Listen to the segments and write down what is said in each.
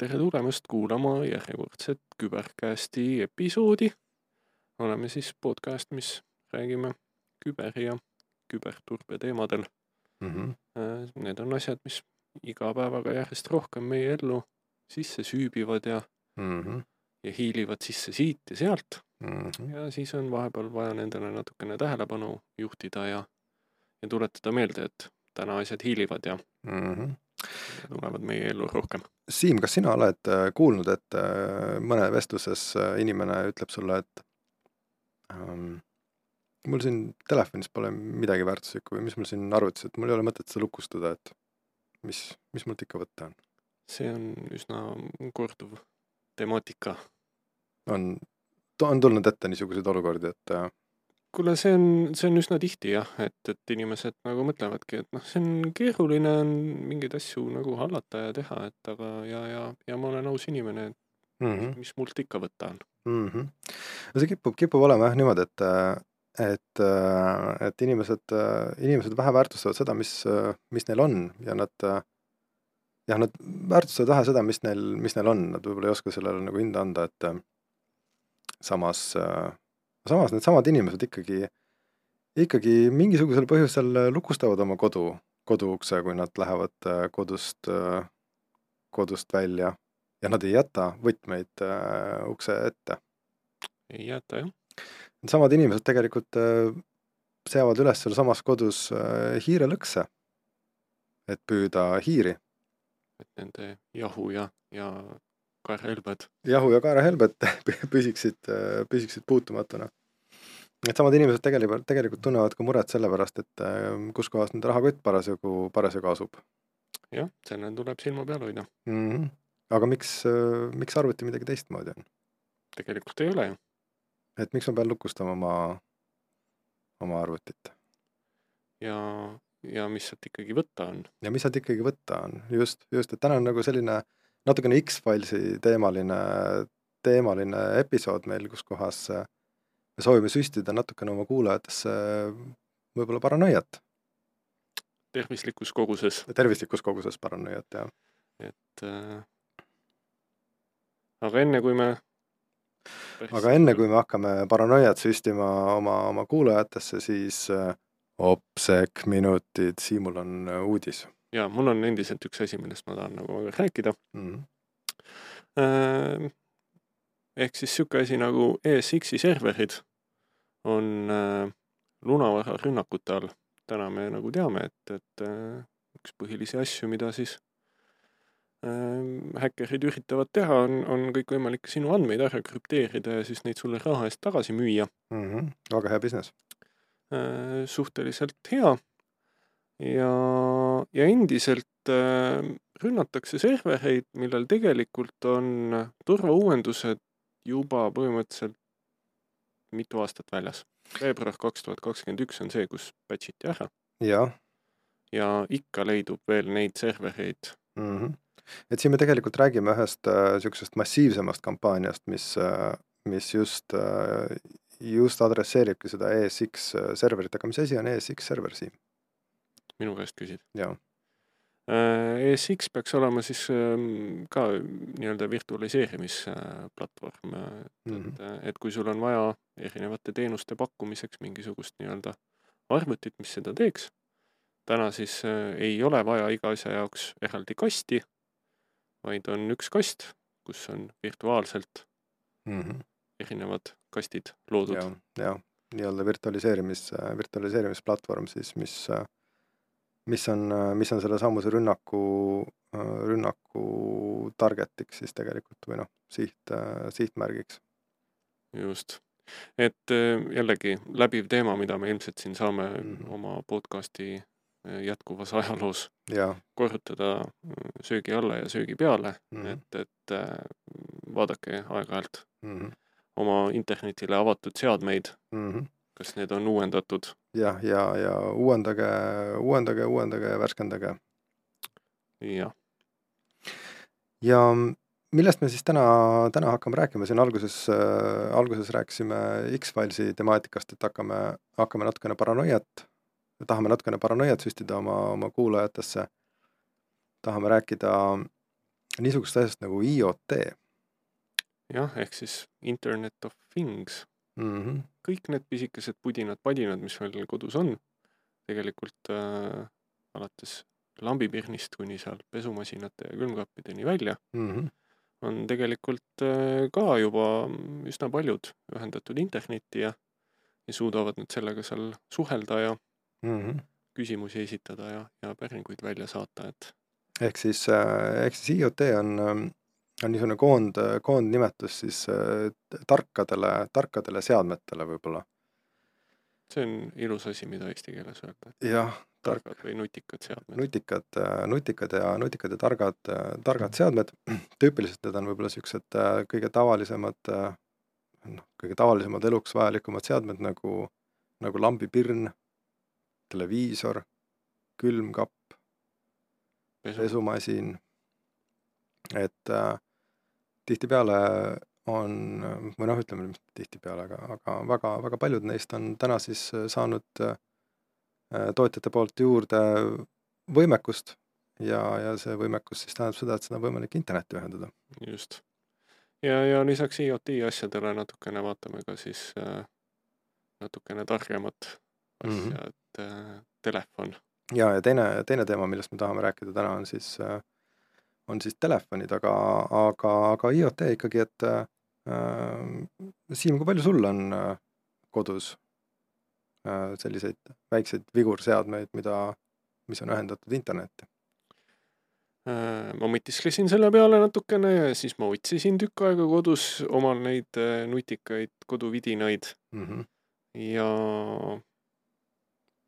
tere tulemast kuulama järjekordset Kübercasti episoodi. oleme siis podcast, mis räägime küber ja küberturbe teemadel. mm. -hmm. Need on asjad, mis iga päevaga järjest rohkem meie ellu sisse süübivad ja Mm -hmm. ja hiilivad sisse siit ja sealt Mm -hmm. ja siis on vahepeal vaja nendele natukene tähelepanu juhtida ja, ja tuletada meelde, et täna asjad hiilivad ja, Mm -hmm. Tulevad meie ellu rohkem. Siim, kas sina oled äh, kuulnud, et äh, mõne vestluses äh, inimene ütleb sulle, et ähm, mul siin telefonis pole midagi väärtuslikku või mis mul siin arvutis, et mul ei ole mõtet seda lukustada, et mis, mis mult ikka võtta on? see on üsna korduv temaatika. on, on tulnud ette niisuguseid olukordi, et kuule, see on, see on üsna tihti jah, et, et inimesed nagu mõtlevadki, et noh, see on keeruline on mingeid asju nagu hallata ja teha, et aga ja, ja, ja ma olen aus inimene, et mm -hmm. mis mult ikka võtta on. mm. -hmm. no see kipub, kipub olema jah niimoodi, et, et, et inimesed, inimesed vähe väärtustavad seda, mis, mis neil on ja nad jah, nad väärtustavad vähe seda, mis neil, mis neil on, nad võib-olla ei oska sellele nagu hinda anda, et samas, samas needsamad inimesed ikkagi, ikkagi mingisugusel põhjusel lukustavad oma kodu, koduukse, kui nad lähevad kodust, kodust välja ja nad ei jäta võtmeid äh, ukse ette. ei jäta jah. Needsamad inimesed tegelikult äh, seavad üles sealsamas kodus äh, hiirelõkse, et püüda hiiri. et nende jahu ja, ja kaerhelbed. jahu ja kaerahelbed püsiksid, püsiksid puutumatuna. Needsamad inimesed tegelikult, tegelikult tunnevad ka muret selle pärast, et kuskohast nende rahakott parasjagu, parasjagu asub. jah, sellel tuleb silma peal hoida mm. -hmm. aga miks, miks arvuti midagi teistmoodi on? tegelikult ei ole ju. et miks ma pean lukustama oma, oma arvutit? ja, ja mis sealt ikkagi võtta on? ja mis sealt ikkagi võtta on, just, just, et täna on nagu selline natukene X-Filesi teemaline, teemaline episood meil, kus kohas me soovime süstida natukene oma kuulajatesse võib-olla paranoiat. tervislikus koguses. tervislikus koguses paranoiat, jah. et äh, aga enne, kui me aga enne, kui me hakkame paranoiat süstima oma, oma kuulajatesse, siis äh, opsek minutid, Siimul on äh, uudis. Jaa, mul on endiselt üks asi, millest ma tahan nagu rääkida mm. -hmm. Ehk siis niisugune asi nagu ESX-i serverid on äh, lunavara rünnakute all. täna me nagu teame, et, et äh, üks põhilisi asju, mida siis häkkerid üritavad teha, on, on kõikvõimalikke sinu andmeid ära krüpteerida ja siis neid sulle raha eest tagasi müüa mm. -hmm. väga hea business suhteliselt hea. Ja, ja endiselt äh, rünnatakse servereid, millel tegelikult on turvauuendused juba põhimõtteliselt mitu aastat väljas. veebruar kaks tuhat kakskümmend üks on see, kus patch iti ära. jah. ja ikka leidub veel neid servereid mm. -hmm. et siin me tegelikult räägime ühest niisugusest äh, massiivsemast kampaaniast, mis äh,, mis just äh,, just adresseeribki seda ESX serverit, aga mis asi on ESX server, Siim? Minu käest küsid? jaa ESX peaks olema siis ähm, ka nii-öelda virtualiseerimisplatvorm, et mm, -hmm. et kui sul on vaja erinevate teenuste pakkumiseks mingisugust nii-öelda arvutit, mis seda teeks, täna siis äh, ei ole vaja iga asja jaoks eraldi kasti, vaid on üks kast, kus on virtuaalselt mm -hmm. erinevad kastid loodud. jah, jah, nii-öelda virtualiseerimis, virtualiseerimisplatvorm siis, mis mis on, mis on sellesamuse rünnaku, rünnaku target'iks siis tegelikult või noh, siht, sihtmärgiks. just, et jällegi läbiv teema, mida me ilmselt siin saame mm -hmm. oma podcast'i jätkuvas ajaloos ja. korrutada söögi alla ja söögi peale mm, -hmm. et, et vaadake aeg-ajalt mm -hmm. oma internetile avatud seadmeid mm, -hmm. Kas need on uuendatud jah, ja, ja uuendage, uuendage, uuendage ja värskendage. jah. ja millest me siis täna, täna hakkame rääkima, siin alguses äh,, alguses rääkisime X-Filesi temaatikast, et hakkame, hakkame natukene paranoiat, tahame natukene paranoiat süstida oma, oma kuulajatesse. tahame rääkida niisugust asjast nagu IoT jah, ehk siis Internet of Things. Mm. -hmm. kõik need pisikesed pudinad, padinad, mis meil kodus on, tegelikult äh, alates lambipirnist kuni seal pesumasinate ja külmkappideni välja Mm -hmm. on tegelikult äh, ka juba üsna paljud ühendatud internetti ja, ja suudavad nüüd sellega seal suhelda ja Mm -hmm. küsimusi esitada ja, ja päringuid välja saata, et ehk siis, ehk siis IoT on, on niisugune koond, koondnimetus siis äh, tarkadele, tarkadele seadmetele võib-olla. see on ilus asi, mida eesti keeles öelda. jah, tark, targad või nutikad seadmed. nutikad, nutikad ja, nutikad ja targad, targad seadmed. tüüpiliselt need on võib-olla äh, kõige tavalisemad, noh, kõige tavalisemad eluks vajalikumad seadmed nagu, nagu lambipirn, televiisor, külmkapp, pesumasin, et äh, tihtipeale on, või noh, ütleme mitte tihtipeale, aga, aga väga, väga paljud neist on täna siis saanud äh, tootjate poolt juurde võimekust ja, ja see võimekus siis tähendab seda, et seda on võimalik internetti ühendada. just. ja, ja lisaks IoT asjadele natukene vaatame ka siis äh, natukene targemat asja mm, -hmm. et äh, telefon. ja, ja teine, teine teema, millest me tahame rääkida täna, on siis äh, on siis telefonid, aga, aga, aga IoT ikkagi, et äh, Siim, kui palju sul on äh, kodus äh, selliseid väikseid vigurseadmeid, mida, mis on ühendatud internetti? Äh, ma mõtisklesin selle peale natukene ja siis ma otsisin tükk aega kodus omal neid äh, nutikaid koduvidinaid mm. -hmm. ja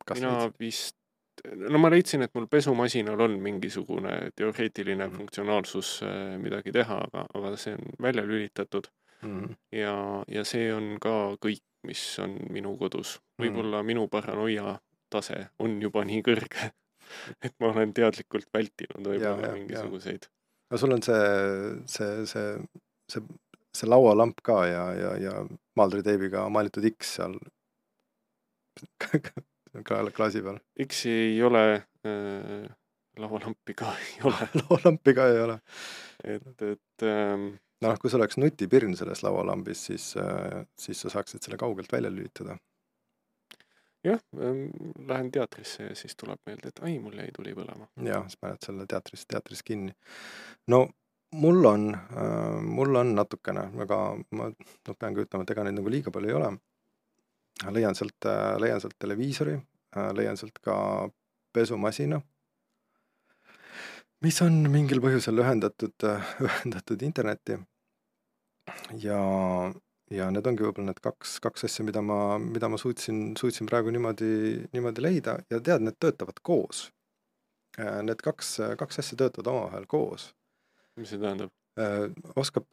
Kas mina leidsid? vist, no ma leidsin, et mul pesumasinal on mingisugune teoreetiline Mhm. funktsionaalsus äh, midagi teha, aga, aga see on välja lülitatud mm. ja, ja see on ka kõik, mis on minu kodus. võib-olla minu paranoia tase on juba nii kõrge, et ma olen teadlikult vältinud võib-olla mingisuguseid. no sul on see, see, see, see, see laualamp ka ja, ja, ja maaldriteibiga maalitud X seal klaasi peal. X-i ei ole äh,, laualampi ka ei ole, laualampi ka ei ole. et, et ähm, noh, kui sul oleks nutipirn selles laualambis, siis, siis sa saaksid selle kaugelt välja lülitada. jah ähm,, lähen teatrisse ja siis tuleb meelde, et ai, mul jäi tuli põlema. ja siis paned selle teatris, teatris kinni. no mul on äh,, mul on natukene, aga ma noh, pean ka ütlema, et ega neid nagu liiga palju ei ole. Leian sealt äh,, leian sealt televiisori äh,, leian sealt ka pesumasina, mis on mingil põhjusel ühendatud äh,, ühendatud internetti. ja, ja need ongi võib-olla need kaks, kaks asja, mida ma, mida ma suutsin, suutsin praegu niimoodi, niimoodi leida ja tead, need töötavad koos. Need kaks, kaks asja töötavad omavahel koos. mis see tähendab? oskab,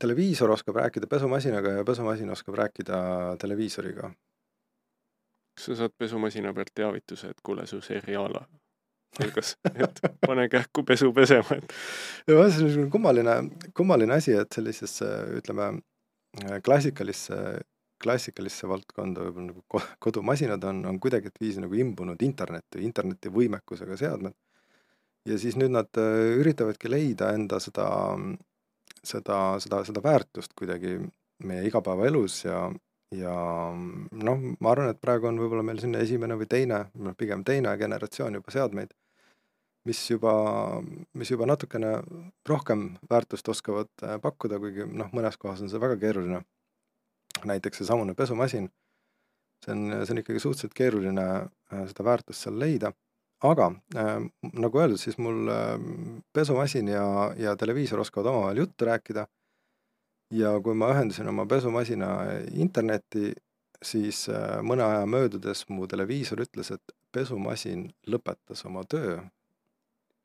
televiisor oskab rääkida pesumasinaga ja pesumasin oskab rääkida televiisoriga. kas sa saad pesumasina pealt teavituse, et kuule, su seriaal algas, et pane kähku pesu pesema, et ja see on niisugune kummaline, kummaline asi, et sellisesse, ütleme, klassikalisse, klassikalisse valdkonda võib-olla nagu ko- kodumasinad on, on kuidagiviisi nagu imbunud internetti, interneti võimekusega seadmed. ja siis nüüd nad äh, üritavadki leida enda seda, seda, seda, seda väärtust kuidagi meie igapäevaelus ja, ja noh, ma arvan, et praegu on võib-olla meil selline esimene või teine, noh pigem teine generatsioon juba seadmeid, mis juba, mis juba natukene rohkem väärtust oskavad äh, pakkuda, kuigi noh, mõnes kohas on see väga keeruline. näiteks seesamune pesumasin, see on, see on ikkagi suhteliselt keeruline äh, seda väärtust seal leida, aga äh, nagu öeldud, siis mul äh, pesumasin ja, ja televiisor oskavad omavahel juttu rääkida ja kui ma ühendasin oma pesumasina internetti, siis äh, mõne aja möödudes mu televiisor ütles, et pesumasin lõpetas oma töö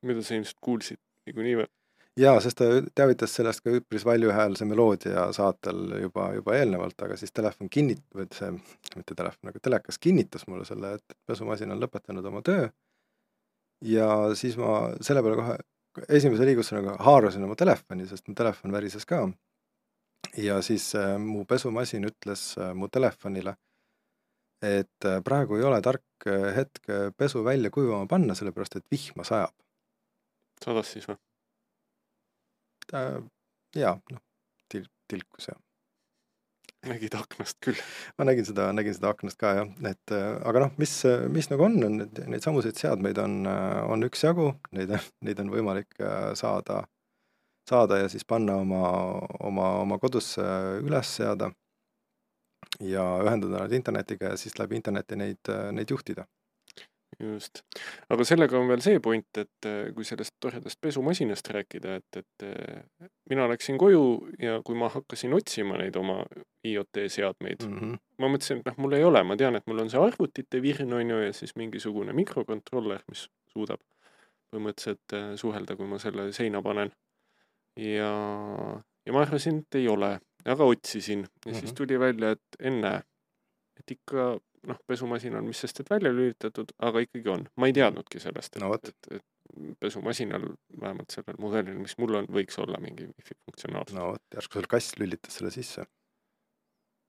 mida sa ilmselt kuulsid niikuinii või? jaa, sest ta teavitas sellest ka üpris valjuhäälse meloodia saatel juba, juba eelnevalt, aga siis telefon kinnit-, või see, mitte telefon, aga telekas kinnitas mulle selle, et pesumasin on lõpetanud oma töö. Ja siis ma selle peale kohe esimese liigustusena haarasin oma telefoni, sest mu telefon värises ka. ja siis äh, mu pesumasin ütles äh, mu telefonile, et äh, praegu ei ole tark äh, hetk äh, pesu välja kuivama panna, sellepärast et vihma sajab. sadas siis või? äh, jaa, noh, til-, tilkus jah. Nägid aknast küll? ma nägin seda, nägin seda aknast ka jah, et äh, aga noh, mis, mis nagu on, on, et neid samuseid seadmeid on, on üksjagu, neid, neid on võimalik saada, saada ja siis panna oma, oma, oma kodusse üles seada ja ühendada nad internetiga ja siis läbi interneti neid, neid juhtida just. aga sellega on veel see point, et äh, kui sellest toredast pesumasinast rääkida, et, et äh, mina läksin koju ja kui ma hakkasin otsima neid oma IoT seadmeid mm, -hmm. ma mõtlesin, et noh, mul ei ole, ma tean, et mul on see arvutite virn, on ju, ja siis mingisugune mikrokontroller, mis suudab põhimõtteliselt äh, suhelda, kui ma selle seina panen. ja, ja ma arvasin, et ei ole, aga otsisin ja mm -hmm. siis mhm. tuli välja, et ennäe, et ikka noh, pesumasin on mis sest, et välja lülitatud, aga ikkagi on. ma ei teadnudki sellest, et no,, et, et pesumasinal, vähemalt sellel mudelil, mis mul on, võiks olla mingi wifi funktsionaalsus. no vot, järsku sul kass lülitas selle sisse.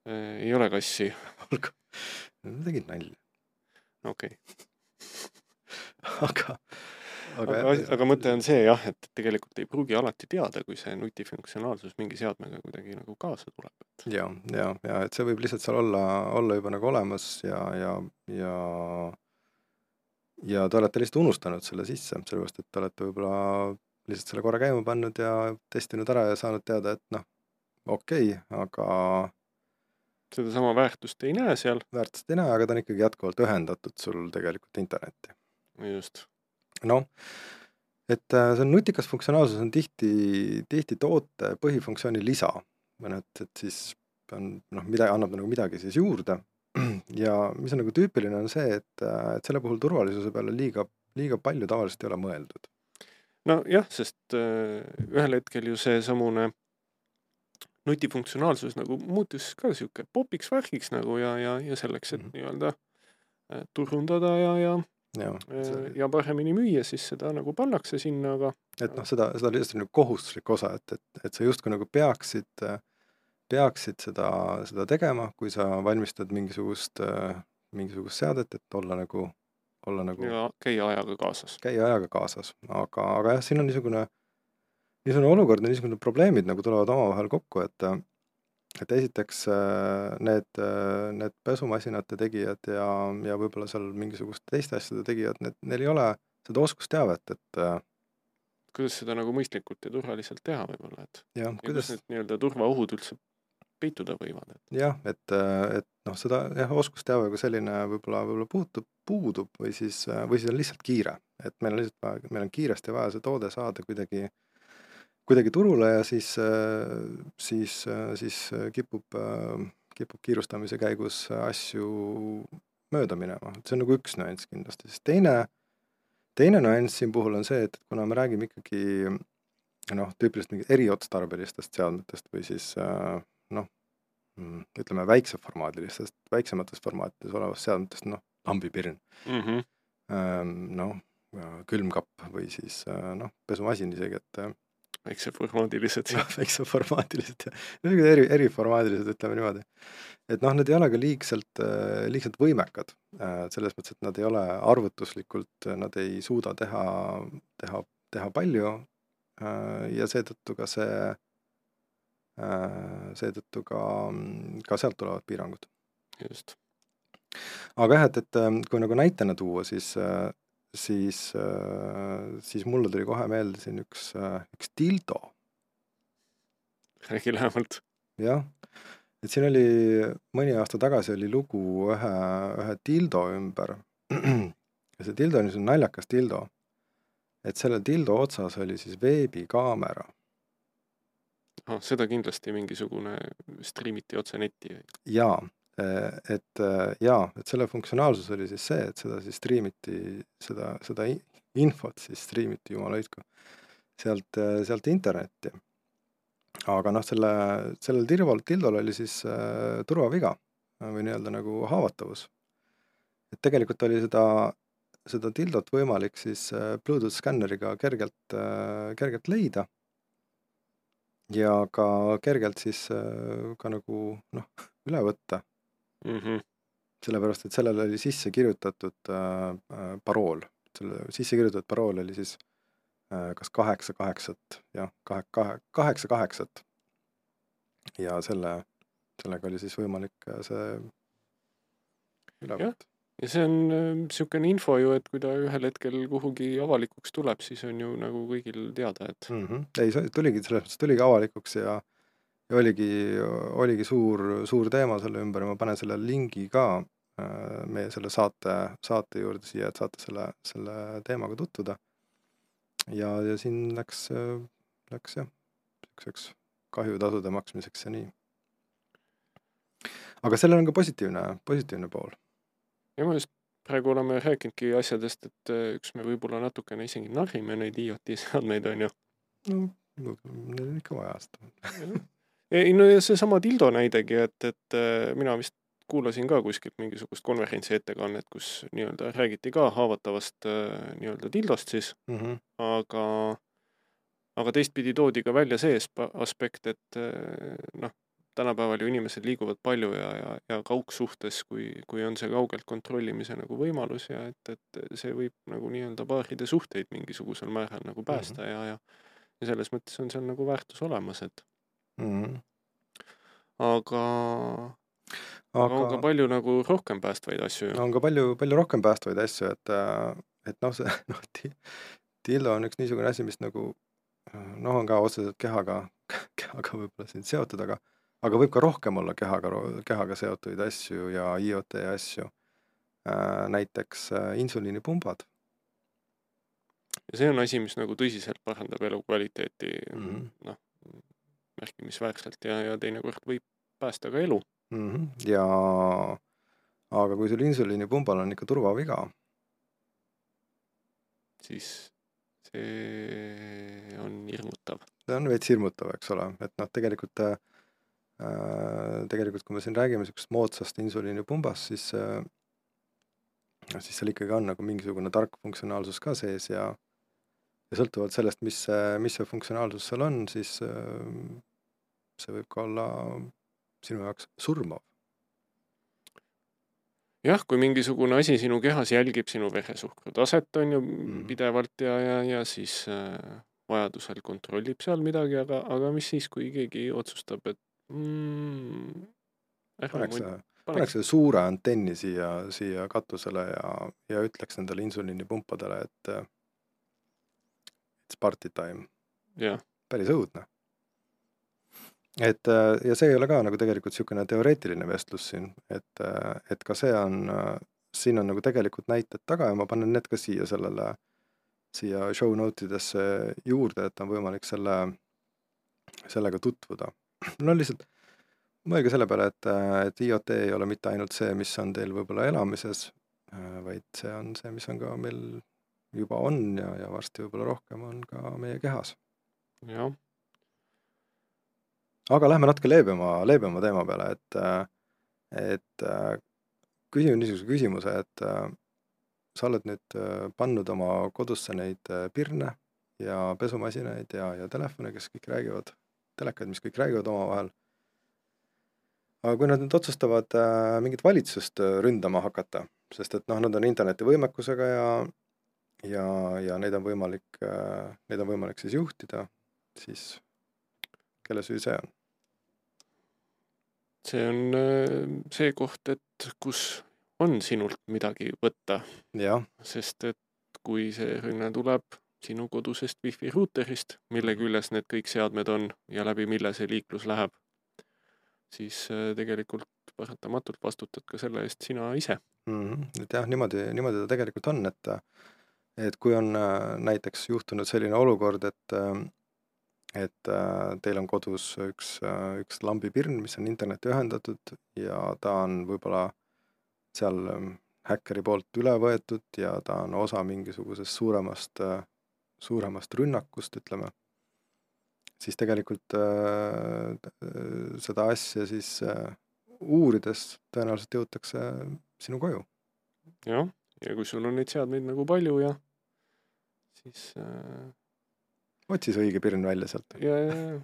Äh, ei ole kassi. tegin nalja. okei aga aga, aga, aga mõte on see jah, et tegelikult ei pruugi alati teada, kui see nutifunktsionaalsus mingi seadmega kuidagi nagu kaasa tuleb, ja, ja, ja et see võib lihtsalt seal olla, olla juba nagu olemas ja, ja, ja ja te olete lihtsalt unustanud selle sisse, sellepärast et te olete võib-olla lihtsalt selle korra käima pannud ja testinud ära ja saanud teada, et noh, okei okay,, aga sedasama väärtust ei näe seal. väärtust ei näe, aga ta on ikkagi jätkuvalt ühendatud sul tegelikult internetti. just noh, et äh, see nutikas funktsionaalsus on tihti, tihti toote põhifunktsiooni lisa. või noh, et, et siis on noh, mida annab nagu midagi siis juurde. ja mis on nagu tüüpiline, on see, et, äh, et selle puhul turvalisuse peale liiga, liiga palju tavaliselt ei ole mõeldud. nojah, sest äh, ühel hetkel ju seesamune nutifunktsionaalsus nagu muutus ka sihuke popiks värgiks nagu ja, ja, ja selleks, et mm -hmm. nii-öelda turundada ja, ja ja, see... ja paremini müüa, siis seda nagu pannakse sinna, aga. et noh, seda, seda lihtsalt nagu kohustuslik osa, et, et, et sa justkui nagu peaksid, peaksid seda, seda tegema, kui sa valmistad mingisugust, mingisugust seadet, et olla nagu, olla nagu. ja käia ajaga kaasas. käia ajaga kaasas, aga, aga jah, siin on niisugune, niisugune olukord ja niisugused probleemid nagu tulevad omavahel kokku, et et esiteks äh, need, äh, need pesumasinate tegijad ja, ja võib-olla seal mingisuguste teiste asjade tegijad, need, neil ei ole seda oskusteavet, et äh, kuidas seda nagu mõistlikult ja turvaliselt teha võib-olla, et jah, kuidas need nii-öelda turvaohud üldse peituda võivad, et. jah, et, et noh, seda jah, oskusteave kui selline võib-olla, võib-olla puutub, puudub või siis, või siis on lihtsalt kiire, et meil on lihtsalt vaja, meil on kiiresti vaja see toode saada kuidagi äh, kuidagi turule ja siis, siis, siis kipub, kipub kiirustamise käigus asju mööda minema, et see on nagu üks nüanss kindlasti, siis teine, teine nüanss siin puhul on see, et kuna me räägime ikkagi noh, tüüpiliselt mingit eriotstarbelistest seadmetest või siis noh, ütleme väikseformaadilistest, väiksemates formaatides olevast seadmetest, noh, lambipirn. Mm -hmm., noh, külmkapp või siis noh, pesumasin isegi, et väikseformaadilised. jah, väikseformaadilised ja niisugused eri, eriformaadilised, ütleme niimoodi. et noh, need ei ole ka liigselt, äh, liigselt võimekad, äh, selles mõttes, et nad ei ole arvutuslikult, nad ei suuda teha, teha, teha palju äh, ja seetõttu ka see, seetõttu ka, ka sealt tulevad piirangud. just. aga jah, et, et kui nagu näitena tuua, siis siis, äh, siis mulle tuli kohe meelde siin üks, äh, üks dildo. räägi lähemalt. jah, et siin oli, mõni aasta tagasi oli lugu ühe, ühe dildo ümber. ja see dildo on niisugune naljakas dildo. et selle dildo otsas oli siis veebikaamera. ah, seda kindlasti mingisugune striimiti otse netti. jaa, et äh, jaa, et selle funktsionaalsus oli siis see, et seda siis striimiti, seda, seda infot siis striimiti, jumal hoidku, sealt, äh, sealt internetti. aga noh, selle, sellel tildol, tildol oli siis äh, turvaviga või nii-öelda nagu haavatavus. et tegelikult oli seda, seda tildot võimalik siis Bluetooth skänneriga kergelt äh,, kergelt leida ja ka kergelt siis äh, ka nagu noh, üle võtta mm. -hmm. sellepärast, et sellele oli sisse kirjutatud äh, äh, parool, selle sisse kirjutatud parool oli siis äh, kas kaheksa kaheksat, jah, kahe, kahe, kaheksa kaheksat. ja selle, sellega oli siis võimalik äh, see üle võtta. ja see on niisugune info ju, et kui ta ühel hetkel kuhugi avalikuks tuleb, siis on ju nagu kõigil teada, et mm. -hmm. ei, see tuligi, selles mõttes tuligi avalikuks ja, ja oligi, oligi suur, suur teema selle ümber ja ma panen selle lingi ka äh, meie selle saate, saate juurde siia, et saate selle, selle teemaga tutvuda. ja, ja siin läks, läks jah, niisuguseks kahjutasude maksmiseks ja nii. aga sellel on ka positiivne, positiivne pool. ja me just praegu oleme rääkinudki asjadest, et äh, üks me võib-olla natukene isegi narrime neid IoT seadmeid, on ju. no neil on ikka vaja seda. Ei no ja seesama Dildo näidegi, et, et äh, mina vist kuulasin ka kuskilt mingisugust konverentsi ettekannet, kus nii-öelda räägiti ka haavatavast äh, nii-öelda dildost siis Mm -hmm. aga, aga teistpidi toodi ka välja see asp- aspekt, et eh, noh, tänapäeval ju inimesed liiguvad palju ja, ja, ja kaugsuhtes, kui, kui on see kaugelt kontrollimise nagu võimalus ja et, et see võib nagu nii-öelda paaride suhteid mingisugusel määral nagu päästa mm -hmm. ja, ja ja selles mõttes on seal nagu väärtus olemas, et Mm aga, aga on ka palju nagu rohkem päästvaid asju ju. on ka palju, palju rohkem päästvaid asju, et, et noh, see noh, dildo on üks niisugune asi, mis nagu noh, on ka otseselt kehaga, kehaga võib-olla siin seotud, aga aga võib ka rohkem olla kehaga, kehaga seotuid asju ja IoT asju. näiteks äh, insuliinipumbad ja see on asi, mis nagu tõsiselt parandab elukvaliteeti mm -hmm. noh, märkimisväärselt ja, ja teinekord võib päästa ka elu. mm. -hmm. ja aga kui sul insuliinipumbal on ikka turvaviga, siis see on hirmutav. see on veits hirmutav, eks ole, et noh, tegelikult äh, tegelikult kui me siin räägime niisugusest moodsast insuliinipumbast, siis äh, siis seal ikkagi on nagu mingisugune tark funktsionaalsus ka sees ja ja sõltuvalt sellest, mis see, mis see funktsionaalsus seal on, siis äh, see võib ka olla sinu jaoks surmav. jah, kui mingisugune asi sinu kehas jälgib sinu veresuhkru taset, on ju, Mhm. pidevalt ja, ja, ja siis äh, vajadusel kontrollib seal midagi, aga, aga mis siis, kui keegi otsustab, et mm, ärme paneks, muid- paneks selle suure antenni siia, siia katusele ja, ja ütleks nendele insuliinipumpadele, et äh, it's party time. jah, päris õudne. et äh, ja see ei ole ka nagu tegelikult niisugune teoreetiline vestlus siin, et, äh, et ka see on, siin on nagu tegelikult näited taga ja ma panen need ka siia sellele, siia show note idesse juurde, et on võimalik selle, sellega tutvuda. no lihtsalt mõelge selle peale, et, et IoT ei ole mitte ainult see, mis on teil võib-olla elamises, vaid see on see, mis on ka meil juba on ja, ja varsti võib-olla rohkem on ka meie kehas jah, aga lähme natuke leebema, leebema teema peale, et, et küsin niisuguse küsimuse, et sa oled nüüd pannud oma kodusse neid pirne ja pesumasinaid ja, ja telefone, kes kõik räägivad, telekaid, mis kõik räägivad omavahel. aga kui nad nüüd otsustavad äh, mingit valitsust ründama hakata, sest et noh, nad on internetivõimekusega ja, ja, ja neid on võimalik äh,, neid on võimalik siis juhtida, siis kelle süü see on? see on äh, see koht, et kus on sinult midagi võtta, sest et kui see rünne tuleb sinu kodusest wifi ruuterist, mille küljes need kõik seadmed on ja läbi mille see liiklus läheb, siis äh, tegelikult paratamatult vastutad ka selle eest sina ise. mm. -hmm. et jah, niimoodi, niimoodi ta tegelikult on, et et kui on äh, näiteks juhtunud selline olukord, et äh, et äh, teil on kodus üks, üks lambipirn, mis on internetti ühendatud ja ta on võib-olla seal ähm, häkkeri poolt üle võetud ja ta on osa mingisugusest suuremast, suuremast rünnakust, ütleme, siis tegelikult äh, seda asja siis äh, uurides tõenäoliselt jõutakse sinu koju. jah, ja kui sul on neid seadmeid nagu palju ja siis äh, otsi see õige pirn välja sealt. ja, ja, ja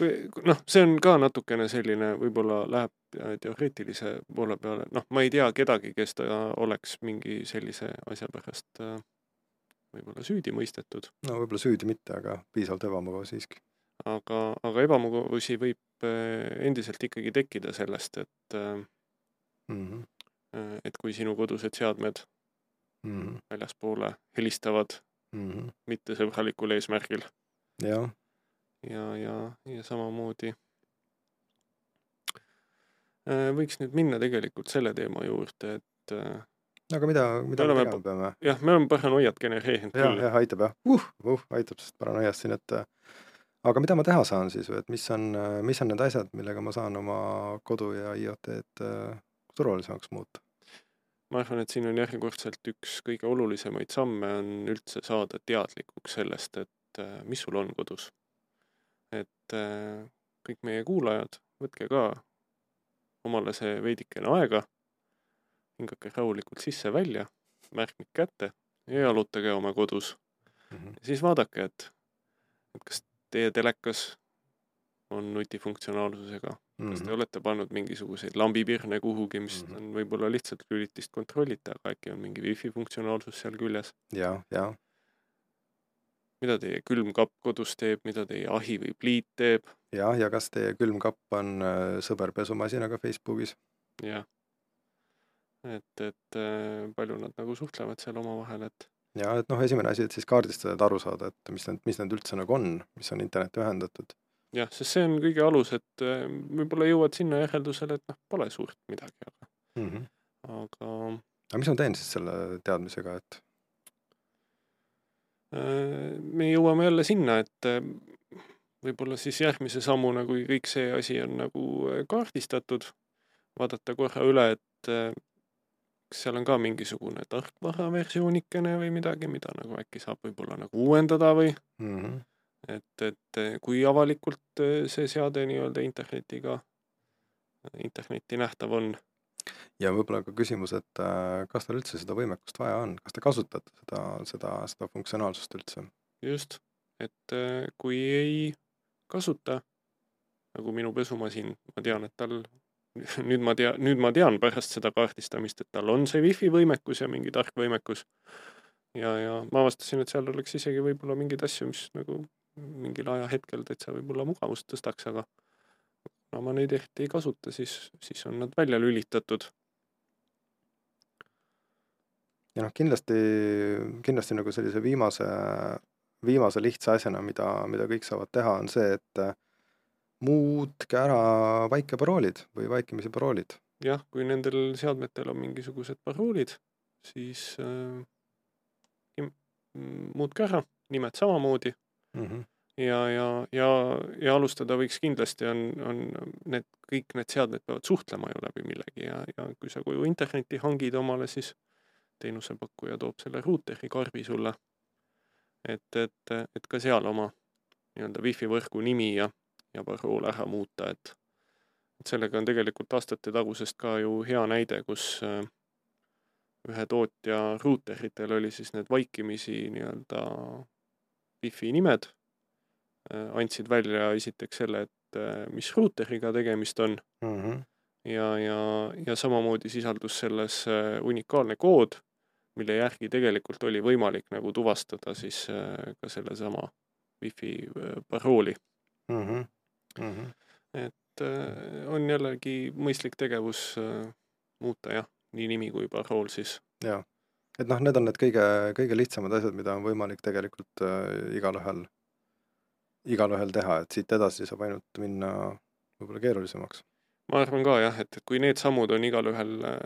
või noh, see on ka natukene selline, võib-olla läheb teoreetilise poole peale, noh, ma ei tea kedagi, kes ta oleks mingi sellise asja pärast äh, võib-olla süüdi mõistetud, no võib-olla süüdi mitte, aga piisavalt ebamugav siiski. aga, aga ebamugavusi võib äh, endiselt ikkagi tekkida sellest, et äh, mm. -hmm. et kui sinu kodused seadmed Mm -hmm. väljaspoole helistavad Mm -hmm. mittesõbralikul eesmärgil jah, ja, ja, ja samamoodi äh, võiks nüüd minna tegelikult selle teema juurde, et äh, aga mida, mida Me me tegema peame? jah, me oleme paranoiat genereerinud jah, küll. jah, aitab jah uh,, uh, aitab sellest paranoiast siin, et äh, aga mida ma teha saan siis või et mis on, mis on need asjad, millega ma saan oma kodu ja IoT-d turvalisemaks muuta? Ma arvan, et siin on järjekordselt üks kõige olulisemaid samme on üldse saada teadlikuks sellest, et äh, mis sul on kodus. et äh, kõik meie kuulajad, võtke ka omale see veidikene aega, hingake rahulikult sisse-välja, märkmik kätte ja jalutage oma kodus. Mm -hmm. ja siis vaadake, et, et kas teie telekas on nutifunktsionaalsusega, kas te olete pannud mingisuguseid lambipirne kuhugi, mis Mhm. on võib-olla lihtsalt lülitist kontrollita, aga äkki on mingi wifi funktsionaalsus seal küljes. ja, ja, mida teie külmkapp kodus teeb, mida teie ahi või pliit teeb, ja, ja kas teie külmkapp on äh, sõber pesumasinaga Facebookis? jah. et, et äh, palju nad nagu suhtlevad seal omavahel, et ja et noh, esimene asi, et siis kaardistada, et aru saada, et mis need, mis need üldse nagu on, mis on internetti ühendatud. Jah, sest see on kõige alus, et äh, võib-olla jõuad sinna järeldusele, et noh, pole suurt midagi, aga, Mm -hmm. aga aga mis ma teen siis selle teadmisega, et äh, me jõuame jälle sinna, et äh, võib-olla siis järgmise sammuna, kui kõik see asi on nagu kaardistatud, vaadata korra üle, et kas seal on ka mingisugune tarkvaraversioonikene või midagi, mida nagu äkki saab võib-olla nagu uuendada või mm -hmm. Et, et äh, kui avalikult äh, see seade nii-öelda internetiga, internetti nähtav on. ja võib-olla ka küsimus, et äh, kas tal üldse seda võimekust vaja on, kas te kasutate seda, seda, seda funktsionaalsust üldse? just, et kui ei kasuta, nagu minu pesumasin, ma tean, et tal, nüüd ma tea, nüüd ma tean pärast seda kaardistamist, et tal on see wifi võimekus ja mingi tark võimekus. ja, ja ma avastasin, et seal oleks isegi võib-olla mingeid asju, mis nagu mingil ajahetkel täitsa võib-olla mugavust tõstaks, aga kuna ma neid eriti ei kasuta, siis, siis on nad välja lülitatud. ja noh, kindlasti, kindlasti nagu sellise viimase, viimase lihtsa asjana, mida, mida kõik saavad teha, on see, et äh, muutke ära vaikeparoolid või vaikimisi paroolid. jah, kui nendel seadmetel on mingisugused paroolid, siis äh, muutke ära, nimed samamoodi mm. -hmm. ja, ja, ja, ja alustada võiks kindlasti, on, on need, kõik need seadmed peavad suhtlema ju läbi millegi ja, ja kui sa koju internetti hangid omale, siis teenusepakkuja toob selle ruuteri karbi sulle. et, et, et ka seal oma nii-öelda wifi võrgu nimi ja, ja parool ära muuta, et et sellega on tegelikult aastate tagusest ka ju hea näide, kus äh, ühe tootja ruuteritel oli siis need vaikimisi nii-öelda wifi nimed äh, andsid välja esiteks selle, et äh, mis ruuteriga tegemist on Mm -hmm. ja, ja, ja samamoodi sisaldus selles äh, unikaalne kood, mille järgi tegelikult oli võimalik nagu tuvastada siis ka sellesama wifi parooli. Mm -hmm. Mm -hmm. et on jällegi mõistlik tegevus muuta jah, nii nimi kui parool siis. jaa, et noh, need on need kõige, kõige lihtsamad asjad, mida on võimalik tegelikult äh, igalühel, igalühel teha, et siit edasi saab ainult minna võib-olla keerulisemaks. ma arvan ka jah, et kui need sammud on igalühel äh,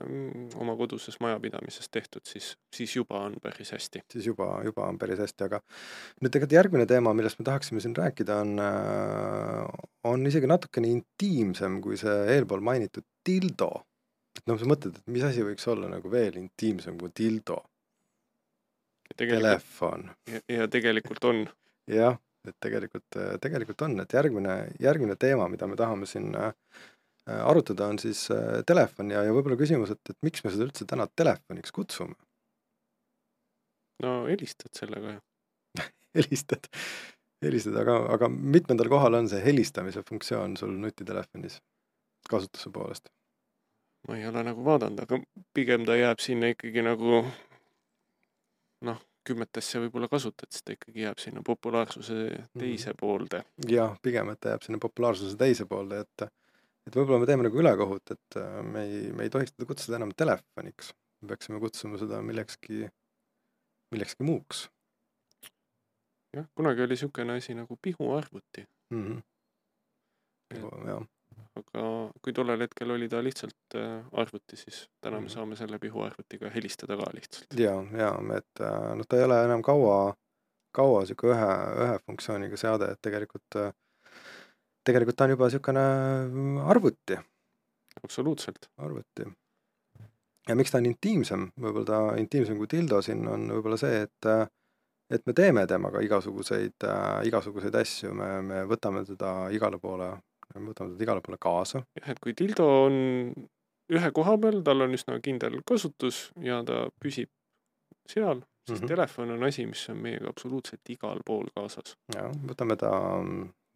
oma koduses majapidamises tehtud, siis, siis juba on päris hästi. siis juba, juba on päris hästi, aga nüüd tegelikult järgmine teema, millest me tahaksime siin rääkida, on, on isegi natukene intiimsem kui see eelpool mainitud dildo. Noh, sa mõtled, et mis asi võiks olla nagu veel intiimsem kui dildo, telefon. ja, tegelikult on. jah, et tegelikult, tegelikult on, et järgmine, järgmine teema, mida me tahame siin äh, arutada, on siis äh, telefon ja, ja võib-olla küsimus, et, et miks me seda üldse täna telefoniks kutsume? no helistad sellega ju. helistad, helistad, aga, aga mitmendal kohal on see helistamise funktsioon sul nutitelefonis kasutuse poolest? Ma ei ole nagu vaadanud, aga pigem ta jääb sinna ikkagi nagu noh, kümmet asja võib-olla kasutad, siis ta ikkagi jääb sinna populaarsuse teise poolde. jah, pigem, et ta jääb sinna populaarsuse teise poolde, et et võib-olla me teeme nagu ülekohut, et äh, me ei, me ei tohiks teda kutsuda enam telefoniks. me peaksime kutsuma seda millekski, millekski muuks jah, kunagi oli niisugune asi nagu pihuarvuti mm. -hmm. jah. Aga kui tollel hetkel oli ta lihtsalt äh, arvuti, siis täna me Mhm. saame selle pihuarvutiga helistada ka lihtsalt. ja, ja et noh, ta ei ole enam kaua, kaua niisugune ühe, ühe funktsiooniga seade, et tegelikult, äh, tegelikult ta on juba niisugune arvuti, absoluutselt. arvuti. ja miks ta on intiimsem, võib-olla ta intiimsem kui dildo siin on võib-olla see, et äh, et me teeme temaga igasuguseid äh,, igasuguseid asju, me, me võtame teda igale poole, me võtame teda igale poole kaasa. jah, et kui dildo on ühe koha peal, tal on üsna kindel kasutus ja ta püsib seal, siis mm. -hmm. telefon on asi, mis on meiega absoluutselt igal pool kaasas. ja võtame ta,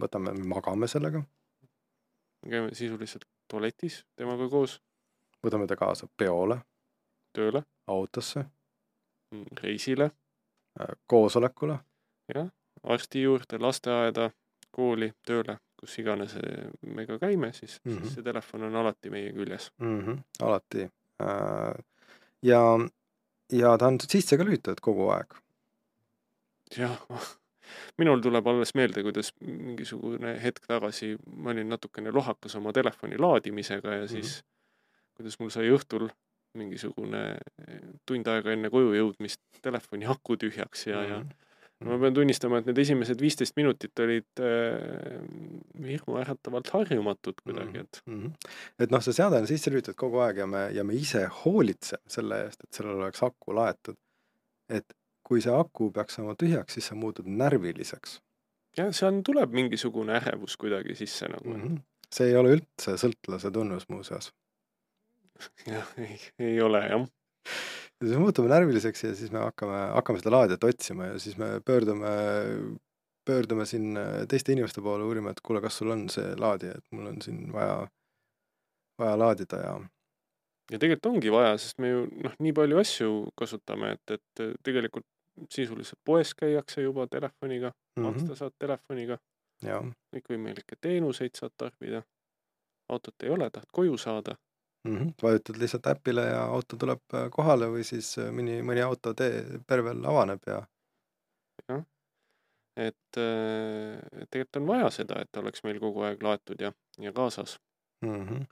võtame, magame sellega, me käime sisuliselt tualetis temaga koos, võtame ta kaasa peole, tööle, autosse, reisile, äh, koosolekule, jah, arsti juurde, lasteaeda, kooli, tööle, kus iganes eh, me ka käime, siis mm, Mhm. -hmm. siis see telefon on alati meie küljes. mm. -hmm, alati. ja, ja ta on sisse ka lülitatud kogu aeg. jah, minul tuleb alles meelde, kuidas mingisugune hetk tagasi ma olin natukene lohakas oma telefoni laadimisega ja siis mm -hmm. kuidas mul sai õhtul mingisugune eh, tund aega enne koju jõudmist telefoni aku tühjaks ja mm, -hmm. ja ma pean tunnistama, et need esimesed viisteist minutit olid äh, hirmuäratavalt harjumatud kuidagi, et mm. -hmm. et noh, see seade on sisse lülitatud kogu aeg ja me, ja me ise hoolitseme selle eest, et sellel oleks aku laetud. et kui see aku peaks saama tühjaks, siis sa muutud närviliseks jah, seal tuleb mingisugune ärevus kuidagi sisse nagu mm. -hmm. see ei ole üldse sõltlase tunnus muuseas. jah, ei, ei ole jah ja siis me muutume närviliseks ja siis me hakkame, hakkame seda laadijat otsima ja siis me pöördume, pöördume siin teiste inimeste poole uurima, et kuule, kas sul on see laadija, et mul on siin vaja, vaja laadida ja. ja tegelikult ongi vaja, sest me ju noh, nii palju asju kasutame, et, et tegelikult sisuliselt poes käiakse juba telefoniga mm, -hmm. maksta saad telefoniga. kõikvõimalikke teenuseid saad tarbida. autot ei ole, tahad koju saada mm. -hmm. vajutad lihtsalt äpile ja auto tuleb kohale või siis mõni, mõni auto tee pervel avaneb ja. jah, et, et tegelikult on vaja seda, et oleks meil kogu aeg laetud ja, ja kaasas mm. -hmm.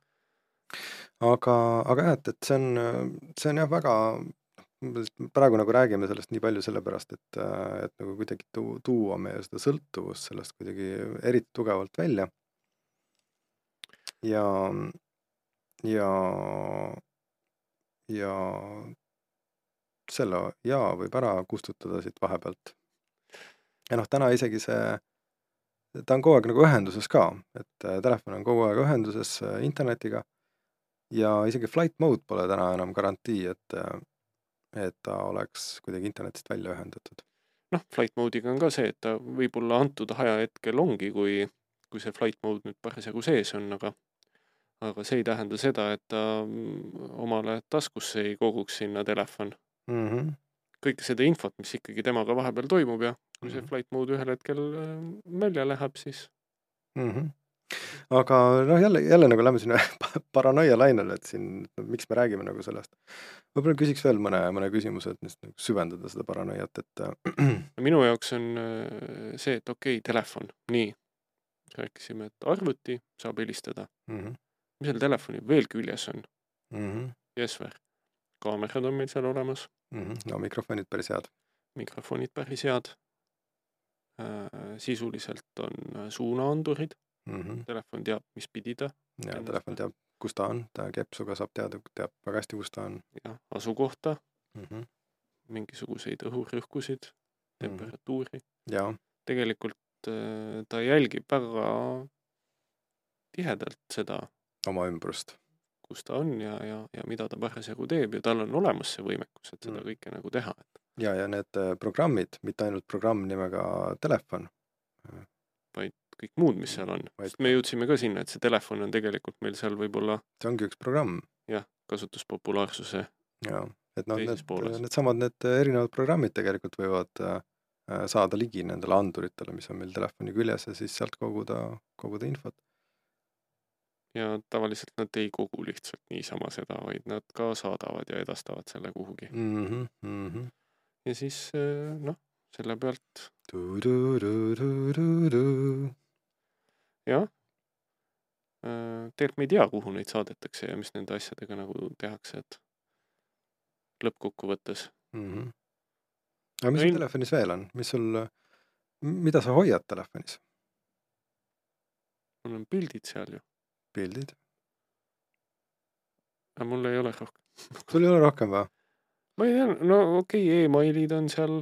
aga, aga jah, et, et see on, see on jah, väga praegu nagu räägime sellest nii palju sellepärast, et, et nagu kuidagi tu-, tuua meie seda sõltuvust sellest kuidagi eriti tugevalt välja. ja, ja, ja selle ja võib ära kustutada siit vahepealt. ja noh, täna isegi see, ta on kogu aeg nagu ühenduses ka, et telefon on kogu aeg ühenduses internetiga ja isegi flight mode pole täna enam garantii, et, et ta oleks kuidagi internetist välja ühendatud. noh, flight mode'iga on ka see, et ta võib-olla antud ajahetkel ongi, kui, kui see flight mode nüüd parasjagu sees on, aga aga see ei tähenda seda, et ta omale taskusse ei koguks sinna telefon mm. -hmm. kõike seda infot, mis ikkagi temaga vahepeal toimub ja kui see Mhm. flight mode ühel hetkel välja läheb, siis mm. -hmm. aga noh, jälle, jälle nagu lähme sinna paranoia lainele, et siin, miks me räägime nagu sellest. võib-olla küsiks veel mõne, mõne küsimuse, et lihtsalt nagu süvendada seda paranoiat, et minu jaoks on see, et okei okay,, telefon, nii, rääkisime, et arvuti saab helistada mm. -hmm. Mis seal telefonil veel küljes on mm? -hmm. Jesper, kaamerad on meil seal olemas mm. -hmm. no mikrofonid päris head. mikrofonid päris head äh,. sisuliselt on suunaandurid mm. -hmm. telefon teab, mis pidi ta. ja telefon teab, kus ta on, ta kepsuga saab teada, teab väga hästi, kus ta on. jah, asukohta mm. -hmm. mingisuguseid õhurõhkusid, temperatuuri mm. -hmm. ja. tegelikult äh, ta jälgib väga tihedalt seda. Oma ümbrust. kus ta on ja, ja, ja mida ta parasjagu teeb ja tal on olemas see võimekus, et seda mm. kõike nagu teha, ja, ja need programmid, mitte ainult programm nimega telefon. vaid kõik muud, mis seal on, sest me jõudsime ka sinna, et see telefon on tegelikult meil seal võib-olla. see ongi üks programm. jah, kasutuspopulaarsuse. jaa, et noh, need, needsamad, need erinevad programmid tegelikult võivad äh, saada ligi nendele anduritele, mis on meil telefoni küljes ja siis sealt koguda, koguda infot. Ja tavaliselt nad ei kogu lihtsalt niisama seda, vaid nad ka saadavad ja edastavad selle kuhugi. mm. -hmm, mm -hmm. ja siis äh, noh, selle pealt jah, äh, tegelikult me ei tea, kuhu neid saadetakse ja mis nende asjadega nagu tehakse, et lõppkokkuvõttes Mhm. aga mis No sul il- telefonis veel on, mis sul, mida sa hoiad telefonis? mul on pildid seal ju, pildid? aga mul ei ole rohkem. sul ei ole rohkem või? ma ei tea, no okei okay, e, emailid on seal,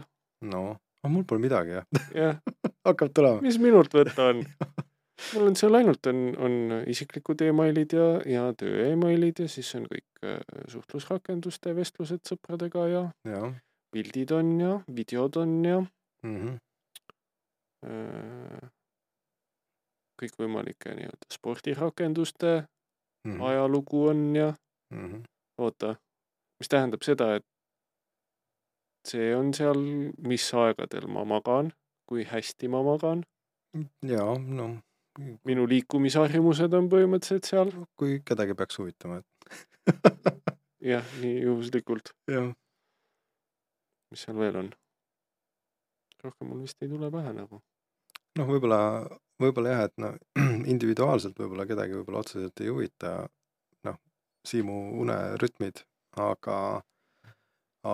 no, aga mul pole midagi jah jah, hakkab tulema. mis minult võtta on? mul on seal ainult on, on isiklikud emailid ja, ja töö emailid ja siis on kõik äh, suhtlusrakenduste vestlused sõpradega ja jah pildid on ja videod on ja mm -hmm. Kõikvõimalike nii-öelda spordirakenduste Mm -hmm. ajalugu on ja Mm -hmm. oota, mis tähendab seda, et see on seal, mis aegadel ma magan, kui hästi ma magan, jaa, no minu liikumisharjumused on põhimõtteliselt seal, kui kedagi peaks huvitama, et jah, nii juhuslikult, jah, mis seal veel on? rohkem mul vist ei tule pähe nagu. noh, võib-olla, võib-olla jah, et no individuaalselt võib-olla kedagi võib-olla otseselt ei huvita, noh, Siimu unerütmid, aga,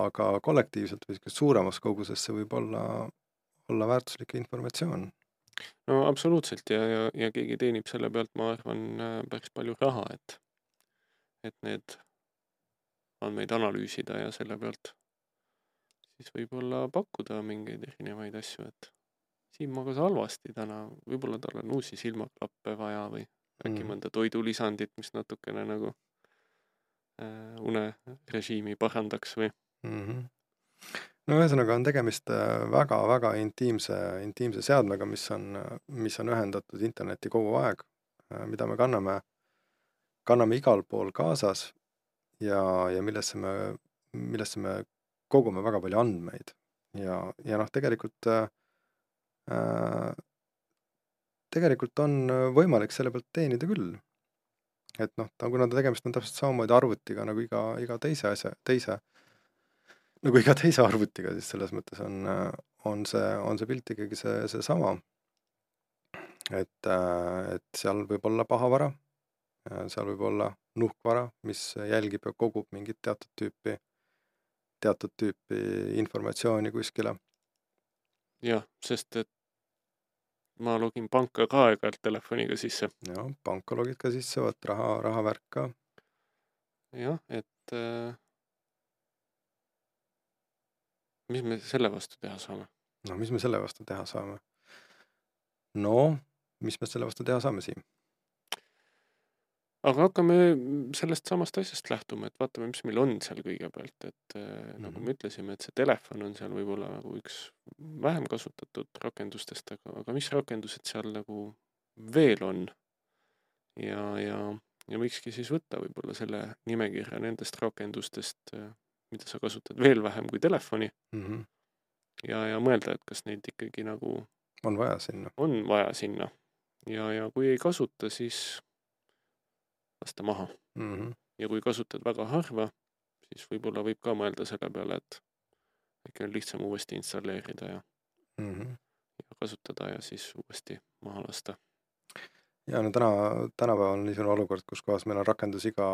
aga kollektiivselt või niisugust suuremas koguses see võib olla, olla väärtuslik informatsioon. no absoluutselt ja, ja, ja keegi teenib selle pealt, ma arvan, äh, päris palju raha, et, et need andmeid analüüsida ja selle pealt siis võib-olla pakkuda mingeid erinevaid asju, et Siim magas halvasti täna, võib-olla tal on uusi silmaklappe vaja või äkki Mm. mõnda toidulisandit, mis natukene nagu äh, unerežiimi parandaks või mm. -hmm. no ühesõnaga on tegemist äh, väga-väga intiimse, intiimse seadmega, mis on, mis on ühendatud internetti kogu aeg, mida me kanname, kanname igal pool kaasas ja, ja millesse me, millesse me kogume väga palju andmeid ja, ja noh, tegelikult äh, äh, tegelikult on võimalik selle pealt teenida küll. et noh, ta, kuna ta tegemist on täpselt samamoodi arvutiga nagu iga, iga teise asja, teise, nagu iga teise arvutiga, siis selles mõttes on, on see, on see pilt ikkagi see, seesama. et, et seal võib olla pahavara, seal võib olla nuhkvara, mis jälgib ja kogub mingit teatud tüüpi, teatud tüüpi informatsiooni kuskile. Jah, sest et ma login panka ka aeg-ajalt telefoniga sisse. jah, panka logid ka sisse, vot raha, rahavärk ka. jah, et äh, mis me selle vastu teha saame? no mis me selle vastu teha saame? no, mis me selle vastu teha saame, Siim? Aga hakkame sellest samast asjast lähtuma, et vaatame, mis meil on seal kõigepealt, et äh, mm -hmm. nagu me ütlesime, et see telefon on seal võib-olla nagu üks vähem kasutatud rakendustest, aga, aga mis rakendused seal nagu veel on? ja, ja, ja võikski siis võtta võib-olla selle nimekirja nendest rakendustest, mida sa kasutad veel vähem kui telefoni mm. -hmm. ja, ja mõelda, et kas neid ikkagi nagu on vaja sinna. on vaja sinna. ja, ja kui ei kasuta, siis lasta maha mm. -hmm. ja kui kasutad väga harva, siis võib-olla võib ka mõelda selle peale, et äkki on lihtsam uuesti installeerida ja mm, -hmm. ja kasutada ja siis uuesti maha lasta. ja no täna, tänapäeval on niisugune olukord, kus kohas meil on rakendus iga,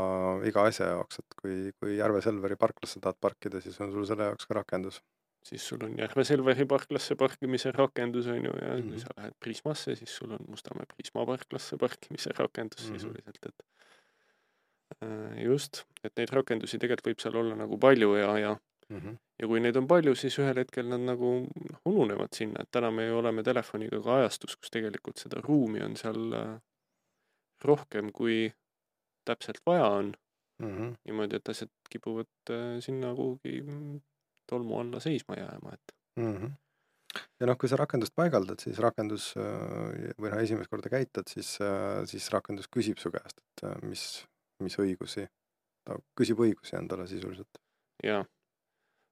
iga asja jaoks, et kui, kui Järve Selveri parklasse tahad parkida, siis on sul selle jaoks ka rakendus. siis sul on Järve Selveri parklasse parkimise rakendus, on ju, ja mm -hmm. Mhm. kui sa lähed Prismasse, siis sul on Mustamäe Prisma parklasse parkimise rakendus mm -hmm. sisuliselt, et just, et neid rakendusi tegelikult võib seal olla nagu palju ja, ja mm -hmm. ja kui neid on palju, siis ühel hetkel nad nagu ununevad sinna, et täna me ju oleme telefoniga ka ajastus, kus tegelikult seda ruumi on seal äh, rohkem, kui täpselt vaja on mm. -hmm. niimoodi, et asjad kipuvad äh, sinna kuhugi mm, tolmu alla seisma jääma, et mm. -hmm. ja noh, kui sa rakendust paigaldad, siis rakendus või noh, esimest korda käitad, siis, siis rakendus küsib su käest, et mis, mis õigusi, ta küsib õigusi endale sisuliselt. jaa,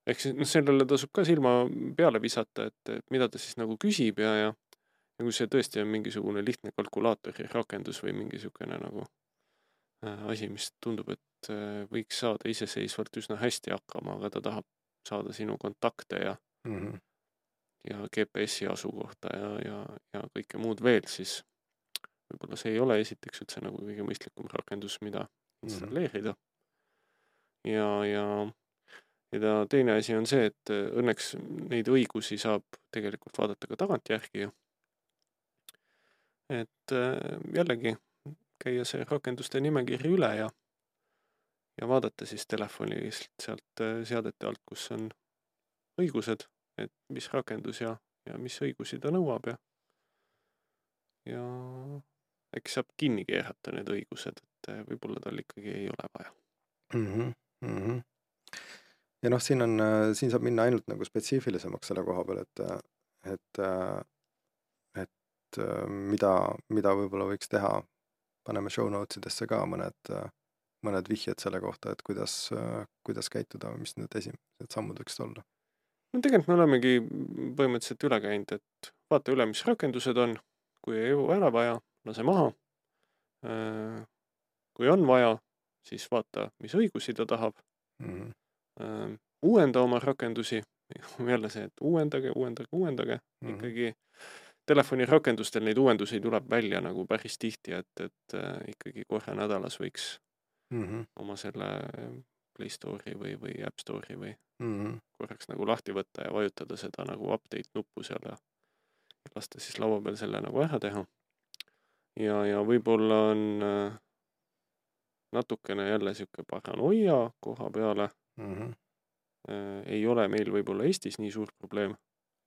ehk siis noh, sellele tasub ka silma peale visata, et, et mida ta siis nagu küsib ja, ja ja kui see tõesti on mingisugune lihtne kalkulaatori rakendus või mingi niisugune nagu äh, asi, mis tundub, et äh, võiks saada iseseisvalt üsna hästi hakkama, aga ta tahab saada sinu kontakte ja mm -hmm. ja GPS-i asukohta ja, ja, ja kõike muud veel, siis võib-olla see ei ole esiteks üldse nagu kõige mõistlikum rakendus, mida installeerida mm. -hmm. ja, ja, ja ta teine asi on see, et õnneks neid õigusi saab tegelikult vaadata ka tagantjärgi ju. et äh, jällegi käia see rakenduste nimekiri üle ja, ja vaadata siis telefonist sealt äh, seadete alt, kus on õigused, et mis rakendus ja, ja mis õigusi ta nõuab ja, ja äkki saab kinni keerata need õigused, et eh, võib-olla tal ikkagi ei ole vaja mm. -hmm, mm -hmm. ja noh, siin on, äh, siin saab minna ainult nagu spetsiifilisemaks selle koha peal, et, äh, et, et mida, mida võib-olla võiks teha. paneme show notes idesse ka mõned, mõned vihjed selle kohta, et kuidas, kuidas käituda või mis need esimesed sammud võiksid olla. no tegelikult me olemegi põhimõtteliselt üle käinud, et vaata üle, mis rakendused on, kui ei ära vaja lase maha. Äh, kui on vaja, siis vaata, mis õigusi ta tahab mm. -hmm. uuenda oma rakendusi, jälle see, et uuendage, uuendage, uuendage mm, -hmm. ikkagi telefonirakendustel neid uuendusi tuleb välja nagu päris tihti, et, et äh, ikkagi korra nädalas võiks mm -hmm. oma selle Play Store'i või, või App Store'i või mm -hmm. korraks nagu lahti võtta ja vajutada seda nagu update nuppu seal ja lasta siis laua peal selle nagu ära teha ja, ja võib-olla on äh, natukene jälle sihuke paranoia koha peale mm. -hmm. ei ole meil võib-olla Eestis nii suur probleem,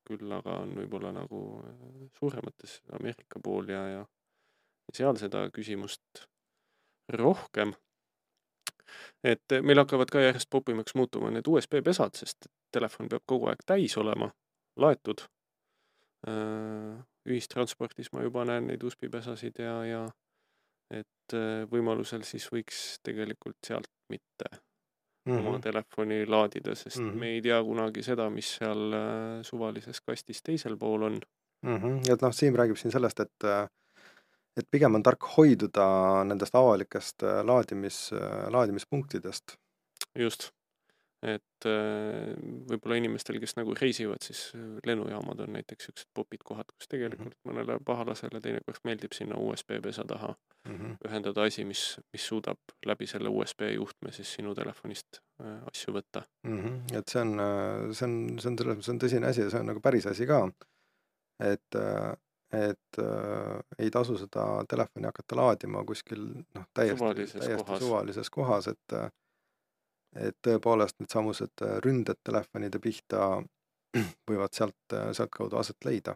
küll aga on võib-olla nagu äh, suuremates Ameerika pool ja, ja seal seda küsimust rohkem. et meil hakkavad ka järjest popimaks muutuma need USB pesad, sest telefon peab kogu aeg täis olema, laetud ühistranspordis ma juba näen neid USB-pesasid ja, ja äh, võimalusel siis võiks tegelikult sealt mitte mm -hmm. oma mhm. telefoni laadida, sest mm -hmm. me ei tea kunagi seda, mis seal äh, suvalises kastis teisel pool on mm. -hmm. et noh, Siim räägib siin sellest, et äh, et pigem on tark hoiduda nendest avalikest laadimis, laadimispunktidest. just et äh, võib-olla inimestel, kes nagu reisivad, siis äh, lennujaamad on näiteks siuksed popid kohad, kus tegelikult mm -hmm. mõnele pahalasele teinekord meeldib sinna USB pesa taha mm -hmm. ühendada asi, mis, mis suudab läbi selle USB juhtme siis sinu telefonist äh, asju võtta mm. -hmm. et see on, see on, see on selles mõttes on tõsine asi ja see on nagu päris asi ka. et, et äh, ei tasu seda telefoni hakata laadima kuskil noh, täiesti, täiesti kohas. suvalises kohas, et et tõepoolest needsamused äh, ründed telefonide pihta võivad sealt, äh, sealtkaudu aset leida.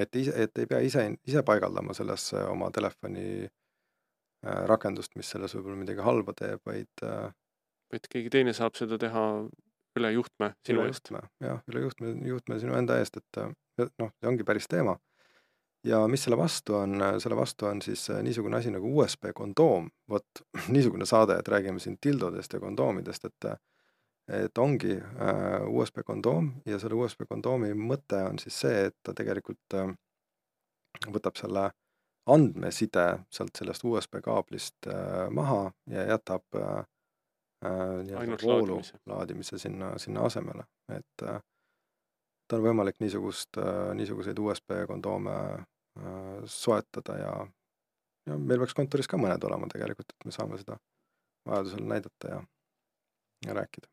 et ise, et ei pea ise, ise paigaldama sellesse oma telefoni äh, rakendust, mis selles võib-olla midagi halba teeb, vaid vaid keegi teine saab seda teha üle juhtme sinu eest. jah, üle juhtme, juhtme sinu enda eest, et noh, see ongi päris teema ja mis selle vastu on, selle vastu on siis äh, niisugune asi nagu USB kondoom, vot niisugune saade, et räägime siin tildodest ja kondoomidest, et et ongi äh, USB kondoom ja selle USB kondoomi mõte on siis see, et ta tegelikult äh, võtab selle andmeside sealt sellest USB kaablist äh, maha ja jätab äh, äh, voolu laadimise. laadimise sinna, sinna asemele, et äh, et on võimalik niisugust, äh, niisuguseid USB kondoome äh, soetada ja, ja meil peaks kontoris ka mõned olema tegelikult, et me saame seda vajadusel näidata ja, ja rääkida.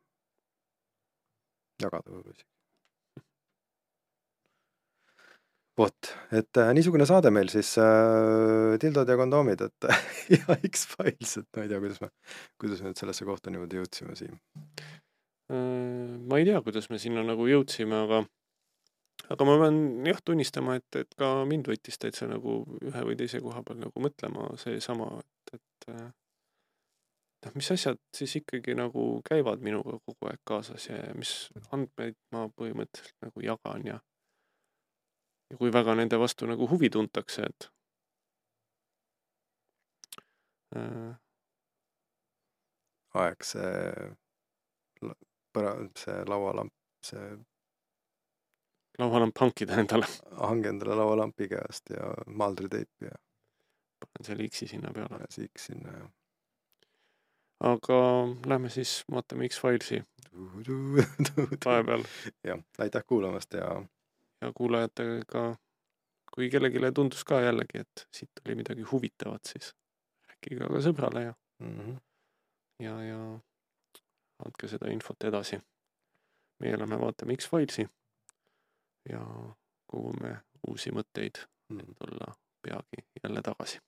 jagada võib-olla isegi. vot, et äh, niisugune saade meil siis äh,, tildod ja kondoomid, et ja X-Files, et ma ei tea, kuidas me, kuidas me nüüd sellesse kohta niimoodi jõudsime, Siim? ma ei tea, kuidas me sinna nagu jõudsime, aga aga ma pean jah tunnistama, et, et ka mind võttis täitsa nagu ühe või teise koha peal nagu mõtlema seesama, et, et äh, noh, mis asjad siis ikkagi nagu käivad minuga kogu aeg kaasas ja mis andmeid ma põhimõtteliselt nagu jagan ja ja kui väga nende vastu nagu huvi tuntakse, et äh, aeg see põra-, see laualamp, see laualamp hankida endale, hangi endale laualampi käest ja maaldriteipi ja, panen selle X-i sinna peale. ja siik sinna ja aga lähme siis vaatame X-Filesi vahepeal jah, aitäh kuulamast ja ja kuulajatega, kui kellelegi tundus ka jällegi, et siit oli midagi huvitavat, siis rääkige ka sõbrale ja, mm -hmm. ja, ja andke seda infot edasi. meie lähme vaatame X-Filesi ja kogume uusi mõtteid, Mm. et olla peagi jälle tagasi